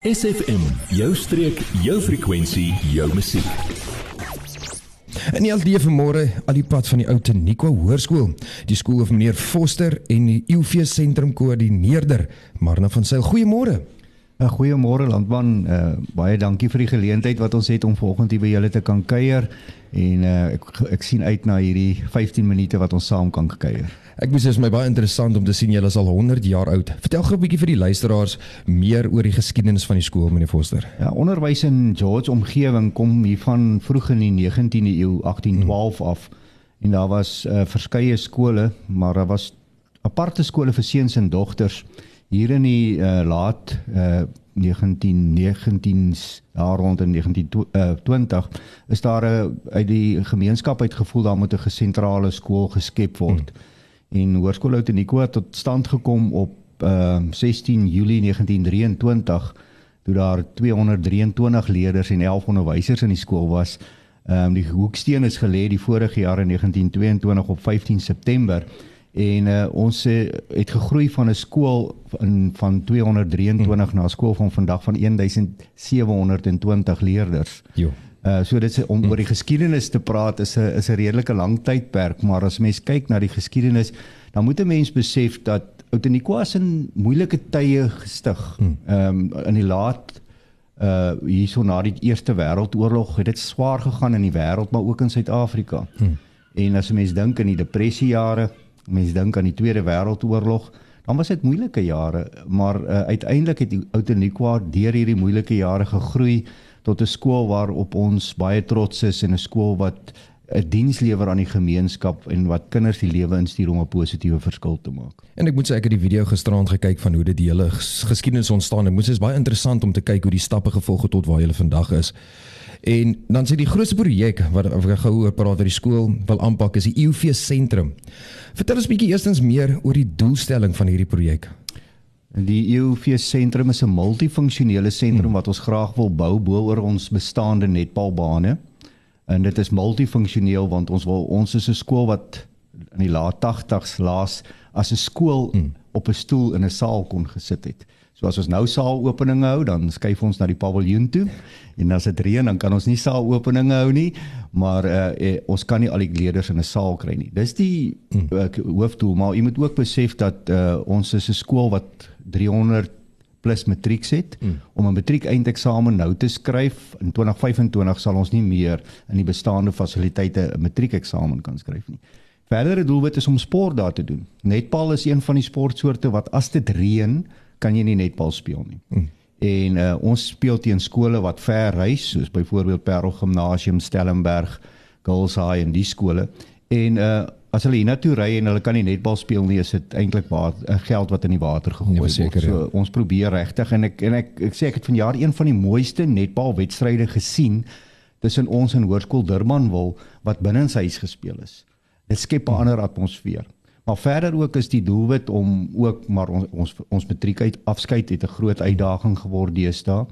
SFM, jou streek, jou frekwensie, jou musiek. En al die vanmôre al die pad van die ou Teniqua Hoërskool, die skool van meneer Foster en die UV sentrum koördineerder Marna van Sail. Goeiemôre. 'n Goeiemôre landman. Uh, baie dankie vir die geleentheid wat ons het om vanoggend hier by julle te kan kuier en uh, ek ek sien uit na hierdie 15 minute wat ons saam kan kuier. Ek moet sê dit is my baie interessant om te sien julle is al 100 jaar oud. Vertel gou 'n bietjie vir die luisteraars meer oor die geskiedenis van die skool, meneer Foster. Ja, onderwys in George omgewing kom hier van vroeg in die 19de eeu, 1812 hmm. af. En daar was uh, verskeie skole, maar daar was aparte skole vir seuns en dogters. Hier in die uh, laat uh, 1919s daar rond in 1920 is daar 'n uh, uit die gemeenskap uitgevoel daar moet 'n gesentrale skool geskep word. Hmm en Hoërskool Outeniqua tot stand gekom op uh, 16 Julie 1923 toe daar 223 leerders en 11 onderwysers in die skool was. Ehm um, die hoeksteen is gelê die vorige jaar in 1922 op 15 September en uh, ons uh, het gegroei van 'n skool in van 223 hmm. na 'n skool van vandag van 1720 leerders. Jo. Uh so dit is om oor die geskiedenis te praat is 'n is 'n redelike lang tydperk, maar as mens kyk na die geskiedenis, dan moet 'n mens besef dat Outeniquas in moeilike tye gestig. Hmm. Ehm um, in die laat uh hierso na die Eerste Wêreldoorlog het dit swaar gegaan in die wêreld, maar ook in Suid-Afrika. Hmm. En as 'n mens dink aan die depressiejare, mens dink aan die Tweede Wêreldoorlog, dan was dit moeilike jare, maar uh, uiteindelik het Outeniqua deur hierdie moeilike jare gegroei tot 'n skool waarop ons baie trots is en 'n skool wat 'n diens lewer aan die gemeenskap en wat kinders die lewe instuur om 'n positiewe verskil te maak. En ek moet sê ek het die video gisterand gekyk van hoe dit die hele geskiedenis ontstaan het. Moet sê is baie interessant om te kyk hoe die stappe gevolg het tot waar jy vandag is. En dan sê die grootste projek wat ek gou oor praat wat die skool wil aanpak is die EUV sentrum. Vertel ons bietjie eerstens meer oor die doelstelling van hierdie projek. Die EUV sentrum is 'n multifunksionele sentrum hmm. wat ons graag wil bou bo oor ons bestaande netbalbane. En dit is multifunksioneel want ons wil ons is 'n skool wat in die laat 80s laas as 'n skool hmm. op 'n stoel in 'n saal kon gesit het. So as ons nou saalopeninge hou, dan skuif ons na die paviljoen toe. En as dit reën, dan kan ons nie saalopeninge hou nie, maar uh, eh, ons kan nie al die leerders in 'n saal kry nie. Dis die uh, hoofdoel, maar jy moet ook besef dat uh, ons is 'n skool wat 300 plus matriek het mm. om 'n matriek eindeksamen nou te skryf in 2025 sal ons nie meer in die bestaande fasiliteite 'n matriekeksamen kan skryf nie. Verdere doelwit is om sport daar te doen. Netbal is een van die sportsoorte wat as dit reën kan jy nie netbal speel nie. Mm. En uh, ons speel teen skole wat ver reis soos byvoorbeeld Parel Gimnasium, Stellenberg, Girls High en die skole. En uh, as hulle hiernatoe ry en hulle kan nie netbal speel nie, is dit eintlik baie uh, geld wat in die water gegooi nee, word. So ja. ons probeer regtig en ek en ek ek sê ek het vanjaar een van die mooiste netbal wedstryde gesien tussen ons en Hoërskool Durbanwil wat binne in sy huis gespeel is. Dit skep 'n ander atmosfeer. Maar verder ook is die doelwit om ook maar ons ons ons matriek uit afskeid het 'n groot uitdaging geword deesdae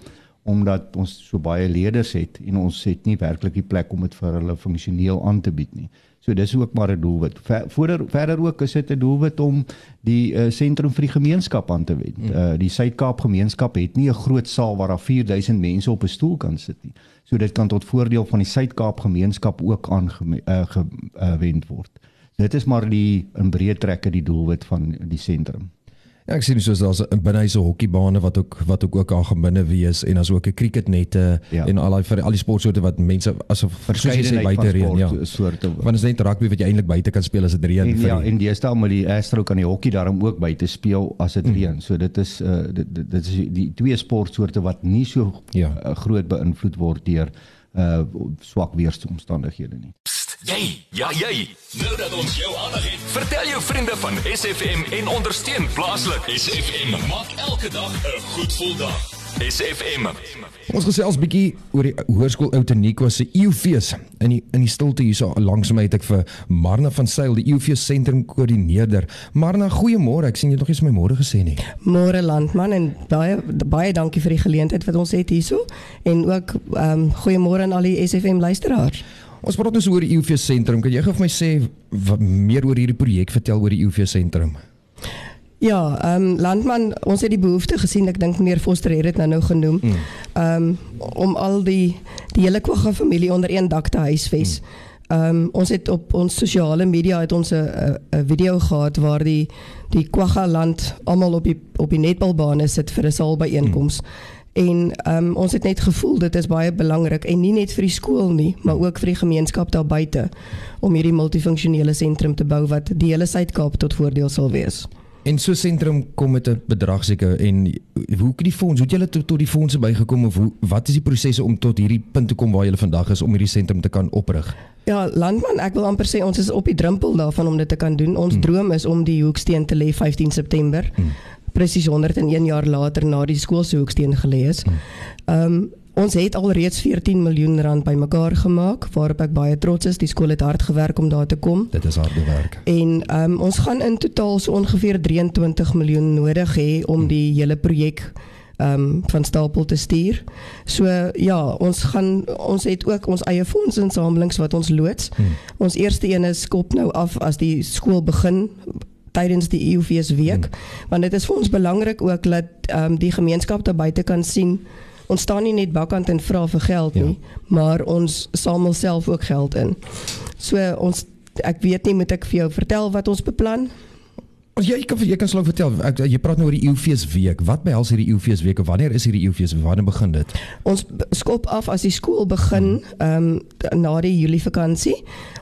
omdat ons so baie leerders het en ons het nie werklik die plek om dit vir hulle funksioneel aan te bied nie. So dis ook maar 'n doelwit. Verder verder ook is dit 'n doelwit om die uh, sentrum vir die gemeenskap aan te wend. Uh, die Suid-Kaap gemeenskap het nie 'n groot saal waar daar 4000 mense op 'n stoel kan sit nie. So dit kan tot voordeel van die Suid-Kaap gemeenskap ook aangewend uh, uh, word. Dit is maar die in breë trekke die doelwit van die sentrum. Ja, ek sien soos daar's 'n binnehuise hokkiebane wat ook wat ook ook aan binne wees en as ook 'n cricketnette ja. en al die vir al die sportsoorte wat mense as 'n verskeidenheid buite reën ja. soorte. Want is net rugby wat jy eintlik buite kan speel as dit reën. En, ja, en deesdae met die Astro kan die hokkie daarom ook buite speel as dit mm. reën. So dit is uh dit, dit, dit is die twee sportsoorte wat nie so ja. uh, groot beïnvloed word deur uh swak weeromstandighede nie. Jy, ja jy. Nou dat ons jou aandag het, vertel jou vriende van SFM en ondersteun plaaslik. SFM maak elke dag 'n goed gevoel dag. SFM. Ons gesels bietjie oor die Hoërskool Outeniqua se EUFees. In die in die stilte hierso langs my het ek vir Marna van Sail, die EUFees sentrum koördineerder. Marna, goeiemôre. Ek sien jy nog eens my môre gesê nie. Môre landman en baie baie dankie vir die geleentheid wat ons het hierso en ook ehm um, goeiemôre aan al die SFM luisteraars. Ons praat nou oor die UV sentrum. Kan jy gou vir my sê wat meer oor hierdie projek vertel oor die UV sentrum? Ja, ehm um, landman, ons het die behoefte gesien, ek dink meneer Foster het dit nou nou genoem. Ehm um, om al die die hele Kwagga familie onder een dak te huisves. Ehm um, ons het op ons sosiale media het ons 'n 'n video gehad waar die die Kwagga land almal op die op die netbalbane sit vir 'n saalbyeenkoms. En um, ons het net gevoel dit is baie belangrik en nie net vir die skool nie, maar ook vir die gemeenskap daar buite om hierdie multifunksionele sentrum te bou wat die hele Suid-Kaap tot voordeel sal wees. En so sentrum kom met 'n bedrag seker en hoe het die fonds, hoe het julle tot, tot die fondse bygekom of hoe wat is die prosesse om tot hierdie punt te kom waar julle vandag is om hierdie sentrum te kan oprig? Ja, landman, ek wil amper sê ons is op die drempel daarvan om dit te kan doen. Ons hmm. droom is om die hoeksteen te lê 15 September. Hmm. Presies 101 jaar later na die skool se hoeksteen gelê is. Hmm. Ehm um, Ons het al reeds 14 miljoen rand bymekaar gemaak waarop ek baie trots is. Die skool het hard gewerk om daar te kom. Dit is harde werk. En um, ons gaan in totaal so ongeveer 23 miljoen nodig hê om die hele projek ehm um, van stapel te stuur. So ja, ons gaan ons het ook ons eie fondsinsamelings wat ons loods. Hmm. Ons eerste een is skop nou af as die skool begin tydens die EUFees week hmm. want dit is vir ons belangrik ook dat ehm um, die gemeenskap daar buite kan sien ons staan nie net bakkant en vra vir geld nie, ja. maar ons samel self ook geld in. So ons ek weet nie moet ek vir jou vertel wat ons beplan? As jy kan jy kan sou vertel, ek, jy praat nou oor die Eeufees week. Wat behels hierdie Eeufees week? Wanneer is hierdie Eeufees? Wanneer begin dit? Ons skop af as die skool begin ehm um, na die Julie vakansie.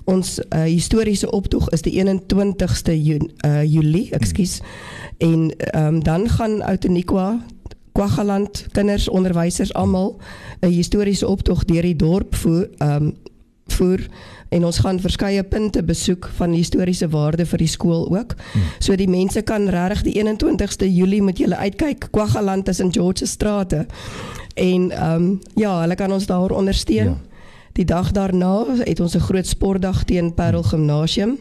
Ons uh, historiese optog is die 21ste Juni, uh, Julie, ekskuus. Hmm. En ehm um, dan gaan Outeniqua Kwaggaland kinders, onderwysers almal 'n historiese optog deur die dorp voer ehm um, voer en ons gaan verskeie punte besoek van historiese waarde vir die skool ook. Hmm. So die mense kan regtig die 21ste Julie met julle uitkyk. Kwaggaland is in George se strate. En ehm um, ja, hulle kan ons daar ondersteun. Ja. Die dag daarna het ons 'n groot sportdag teen Parel hmm. Gimnasium.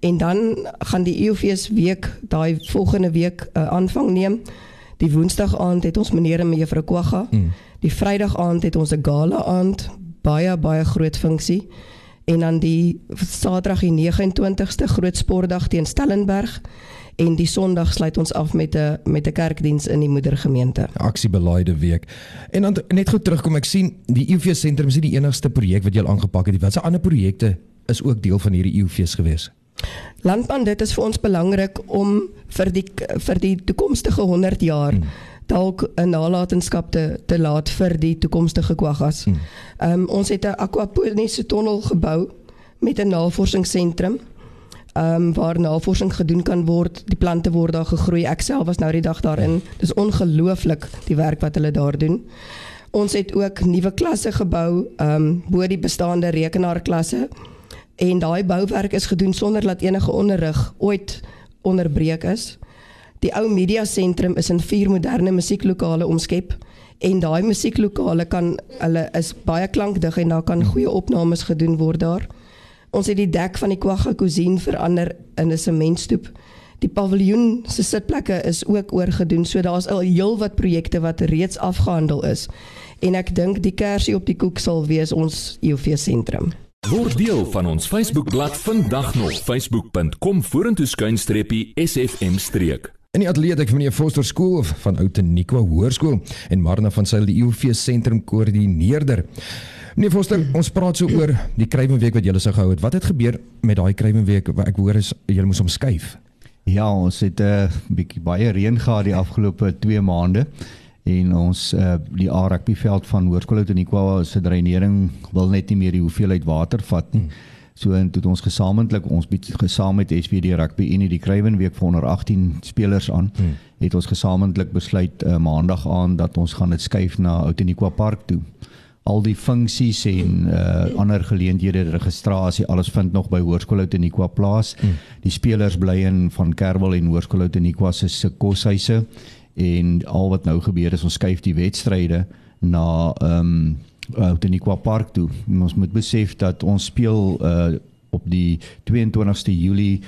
En dan gaan die EOFees week daai volgende week uh, aanvang neem. Die Woensdag aand het ons meneer en mevrou Kwagga. Mm. Die Vrydag aand het ons 'n gala aand, baie baie groot funksie. En dan die Saterdag die 29ste groot sportdag teen Stellenberg en die Sondag sluit ons af met 'n met 'n kerkdiens in die moedergemeente. Aksiebelaide week. En dan net gou terugkom, ek sien die UV sentrum is nie die enigste projek wat jy al aangepak het. Watse ander projekte is ook deel van hierdie UV's gewees? Landbaan dit is vir ons belangrik om vir die vir die toekomstige 100 jaar hmm. Dalk 'n nalatenskap te te laat vir die toekomstige kwaggas. Hmm. Ehm um, ons het 'n aquaponiese tonnel gebou met 'n navorsingsentrum. Ehm um, waar navorsing gedoen kan word, die plante word daar gegroei. Ek self was nou die dag daarin. Dis ongelooflik die werk wat hulle daar doen. Ons het ook nuwe klasse gebou, ehm um, bo die bestaande rekenaarklasse en daai bouwerk is gedoen sonder dat enige onderrig ooit onderbreek is. Die ou media sentrum is in vier moderne musieklokale omskep en daai musieklokale kan hulle is baie klankdig en daar kan goeie opnames gedoen word daar. Ons het die dek van die Kwagga Cuisine verander in 'n sementstoep. Die paviljoen se sitplekke is ook oorgedoen, so daar's al heelwat projekte wat reeds afgehandel is. En ek dink die kersie op die koek sal wees ons EOV sentrum. Word deel van ons Facebookblad vandag nog facebook.com vorentoe skuinstreepie sfm streek. In die ateljee ek van meneer Foster skool van Outeniqua Hoërskool en Marna van Sail die EUV sentrum koördineerder. Meneer Foster, ons praat so oor die krywenweek wat julle sou gehou het. Wat het gebeur met daai krywenweek? Ek hoor is julle moes omskuif. Ja, ons het 'n uh, bietjie baie reën gehad die afgelope 2 maande en ons uh, die A-rugbyveld van Hoërskool Outeniqua se dreinering wil net nie meer die hoeveelheid water vat nie. Hmm. So en toe ons gesamentlik ons bied gesaam met SVD Rugby en die Kruiven week vir onder 18 spelers aan, hmm. het ons gesamentlik besluit uh, maandag aan dat ons gaan dit skuif na Outeniqua Park toe. Al die funksies en uh, ander geleenthede, registrasie, alles vind nog by Hoërskool Outeniqua plaas. Hmm. Die spelers bly in van Kerwel en Hoërskool Outeniqua se koshuise en al wat nou gebeur is ons skuif die wedstryde na ehm um, Outeniqua Park toe. En ons moet besef dat ons speel uh op die 22ste Julie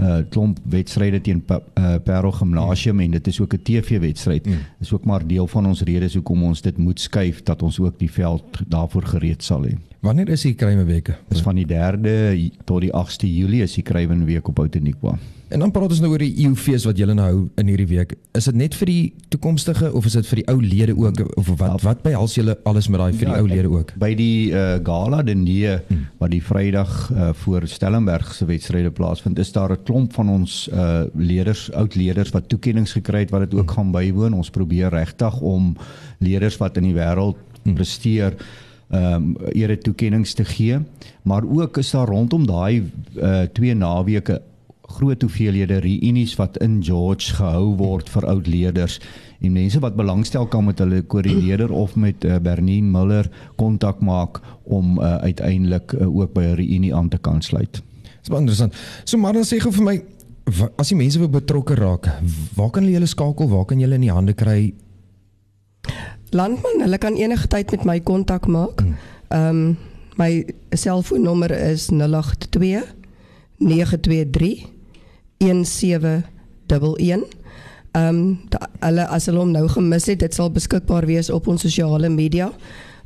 uh klomp wedstryde teen uh, Parel Gimnasium mm. en dit is ook 'n TV-wedstryd. Mm. Dis ook maar deel van ons redes hoekom ons dit moet skuif dat ons ook die veld daarvoor gereed sal hê. Wanneer is die Kruiwenweke? Dis van die 3de tot die 8ste Julie is die Kruiwenweek op Outeniqua. En dan praat ons nou oor die EUFees wat julle nou hou in hierdie week. Is dit net vir die toekomstige of is dit vir die ou lede ook of wat wat behels julle alles met daai vir die Ja, ou lede ook? By die uh, gala diner Hmm. wat die Vrydag uh, voor Stellenberg se wedstryde plaasvind, is daar 'n klomp van ons uh, leerders, oud leerders wat toekenninge gekry het wat dit Hmm. ook gaan bywoon. Ons probeer regtig om leerders wat in die wêreld Hmm. presteer ehm um, ere toekenninge te gee, maar ook is daar rondom daai uh, twee naweke groot hoeveelhede reunies wat in George gehou word vir oud leerders en mense wat belangstel kan met hulle koördineerder of met uh, Bernien Miller kontak maak om uh, uiteindelik uh, ook by 'n reunie aan te kan sluit. Dis baie interessant. So maar dan sê gou vir my as die mense wil betrokke raak, waar kan hulle julle skakel? Waar kan julle in die hande kry? Landman, hulle kan enige tyd met my kontak maak. Ehm um, my selfoonnommer is 082 923 1711. Ehm um, hulle as hulle hom nou gemis het, dit sal beskikbaar wees op ons sosiale media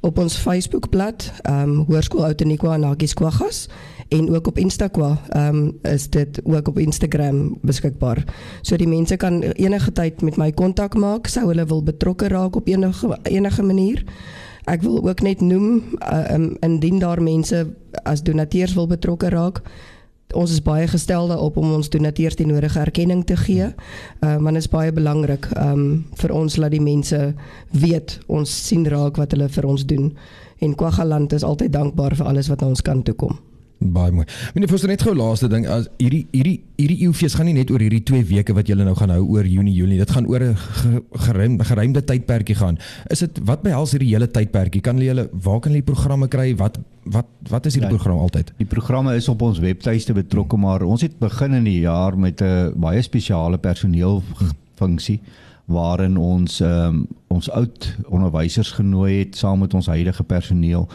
op ons Facebookblad, ehm um, Hoërskool Outeniqua Nagies Kwaggas en ook op Instagram ehm um, is dit ook op Instagram beskikbaar. So die mense kan enige tyd met my kontak maak sou hulle wil betrokke raak op enige enige manier. Ek wil ook net noem uh, um, indien daar mense as donateurs wil betrokke raak ons is baie gestel daarop om ons donateurs die nodige erkenning te gee. Uh maar dit is baie belangrik um vir ons laat die mense weet ons sien raak wat hulle vir ons doen. En Kwaggaland is altyd dankbaar vir alles wat na ons kant toe kom. Baie mooi. Meneer Foster net gou laaste ding as hierdie hierdie hierdie EUFees gaan nie net oor hierdie 2 weke wat julle nou gaan hou oor Junie Julie. Dit gaan oor 'n ge- geruimde geruimde tydperkie gaan. Is dit wat behels hierdie hele tydperkie? Kan hulle julle waar kan hulle programme kry? Wat wat wat is hierdie Ja. program altyd? Die programme is op ons webtuiste betrokke, maar ons het begin in die jaar met 'n baie spesiale personeelfunksie waarin ons um, ons oud onderwysers genooi het saam met ons huidige personeel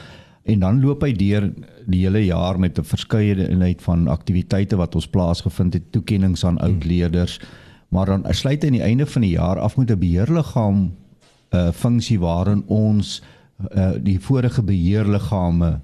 en dan loop hy deur die hele jaar met 'n verskeidenheid van aktiwiteite wat ons plaasgevind het, toekenninge aan oud leerders, maar dan sluit hy aan die einde van die jaar af met 'n beheerliggaam 'n uh, funksie waarin ons uh, die vorige beheerliggame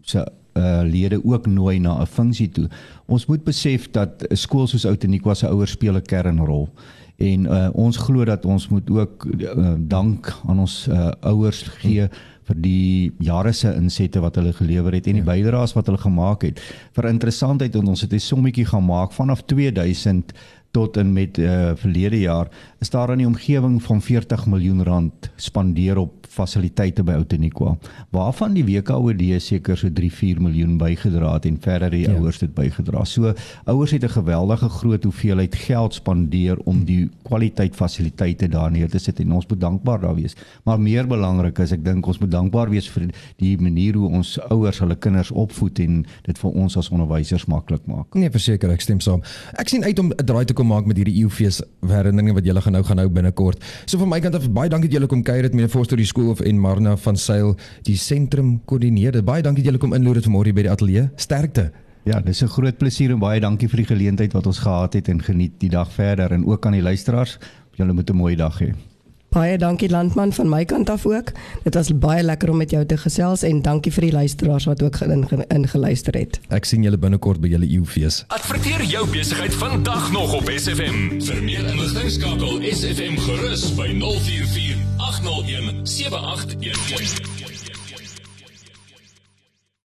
se uh, lede ook nooi na 'n funksie toe. Ons moet besef dat 'n skool soos Outeniqua se ouers speel 'n kernrol. En uh, ons glo dat ons moet ook uh, dank aan ons uh, ouers gee vir die jare se insette wat hulle gelewer het en die bydraes wat hulle gemaak het. Vir interessantheid en ons het 'n sommetjie gaan maak vanaf 2000 tot en met uh, verlede jaar is daar in die omgewing van 40 miljoen rand spandeer op fasiliteite by Outeniqua waarvan die WKOD seker so 3-4 miljoen bygedra het en verder die Ja. ouers dit bygedra. So ouers het 'n geweldige groot hoeveelheid geld spandeer om die kwaliteit fasiliteite daar neer te sit en ons moet dankbaar daar wees. Maar meer belangrik is ek dink ons moet dankbaar wees vir die manier hoe ons ouers hulle kinders opvoed en dit vir ons as onderwysers maklik maak. Nee, verseker, ek stem saam. Ek sien uit om 'n draai te kom maak met hierdie EUFees herinneringe wat julle gaan nou gaan hou binnekort. So van my kant af baie dankie dat julle kom kuier het meneer Forster die skool of en Marna van Sail die sentrum koördineerder. Baie dankie dat julle kom inloer het vanmôre by die ateljee. Sterkte. Ja, dis 'n groot plesier en baie dankie vir die geleentheid wat ons gehad het en geniet die dag verder en ook aan die luisteraars. Julle moet 'n mooi dag hê. Baie dankie Landman van my kant af ook. Dit was baie lekker om met jou te gesels en dankie vir die luisteraars wat ook inge- ingeluister het. Ek sien julle binnekort by julle EUFees. Adverteer jou besigheid vandag nog op SFM. Vir meer inligting skakel SFM gerus by 044 801 7811.